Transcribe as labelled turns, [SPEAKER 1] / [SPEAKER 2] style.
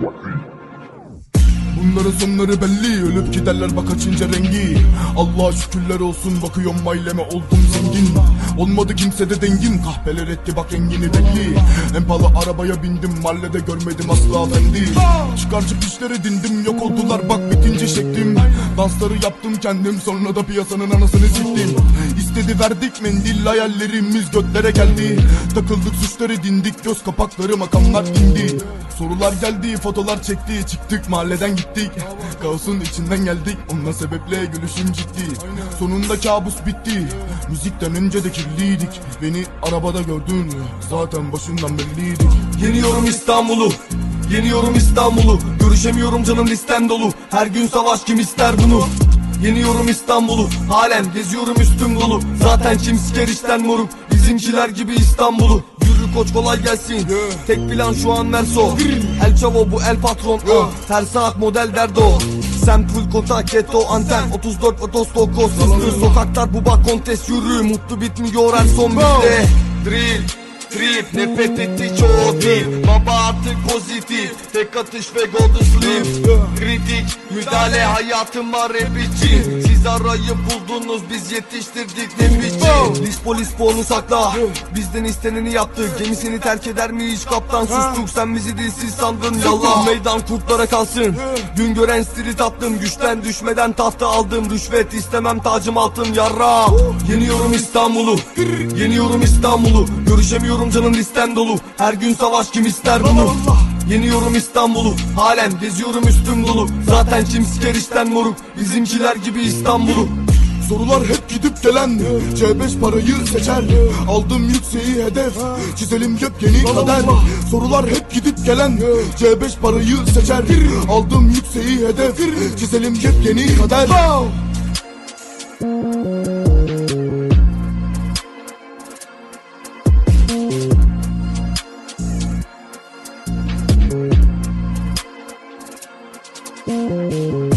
[SPEAKER 1] Voici Onların sonları belli Ölüp giderler bak açınca rengi. Allah'a şükürler olsun bakıyorum aileme oldum zengin. Olmadı kimse de dengin Kahpeler etti bak rengini belli. En pahalı arabaya bindim mahallede görmedim asla efendi Çıkarcık işlere dindim yok oldular bak bitince şeklim Dansları yaptım kendim sonra da piyasanın anasını siktim İstedi verdik mendil hayallerimiz götlere geldi. Takıldık suçları dindik göz kapakları makamlar indi. Sorular geldi fotolar çekti çıktık mahalleden gittik Kaosun içinden geldik. Onunla sebeple gülüşüm ciddi. Sonunda kabus bitti. Müzikten önce de kirliydik. Beni arabada gördün. Zaten başından belliydik.
[SPEAKER 2] Yeniyorum İstanbul'u. Yeniyorum İstanbul'u. Görüşemiyorum canım listem dolu. Her gün savaş kim ister bunu? Yeniyorum İstanbul'u. Halen geziyorum üstüm dolu. Zaten kim siker işten moruk. Bizimkiler gibi İstanbul'u koç kolay gelsin. Tek plan şu an Merso. El Chavo bu el patron. Ah. Her saat model derdo. Sen full kontak ghetto anten. 34 otostoko sızlı Sokaklar bu bak kontes yürü. Mutlu bitmiyor her son bizde Drill Trip nefret etti çoğu değil Baba artık pozitif. Tek atış ve golden sleeve Kritik müdahale hayatıma rap için Siz arayıp buldunuz biz yetiştirdik ne biçim Biz polis puanı sakla. Bizden isteneni yaptık Gemisini terk eder mi hiç kaptan? Sustuk sen bizi dilsiz sandın. Yallah meydan kurtlara kalsın. Gün gören street attım Güçten düşmeden tahta aldım. Rüşvet istemem tacım altın. Yarra! Yeniyorum İstanbul'u. Yeniyorum İstanbul'u. Görüşemiyorum canım listem dolu. Her gün savaş kim ister bunu Yeniyorum İstanbul'u Halen geziyorum üstüm dolu Zaten kim işten moruk Bizimkiler gibi İstanbul'u.
[SPEAKER 1] Sorular hep gidip gelen C5 parayı seçer. Aldım yükseği hedef Çizelim yepyeni kader. Sorular hep gidip gelen C5 parayı seçer. Aldım yükseği hedef Çizelim yepyeni kader Thank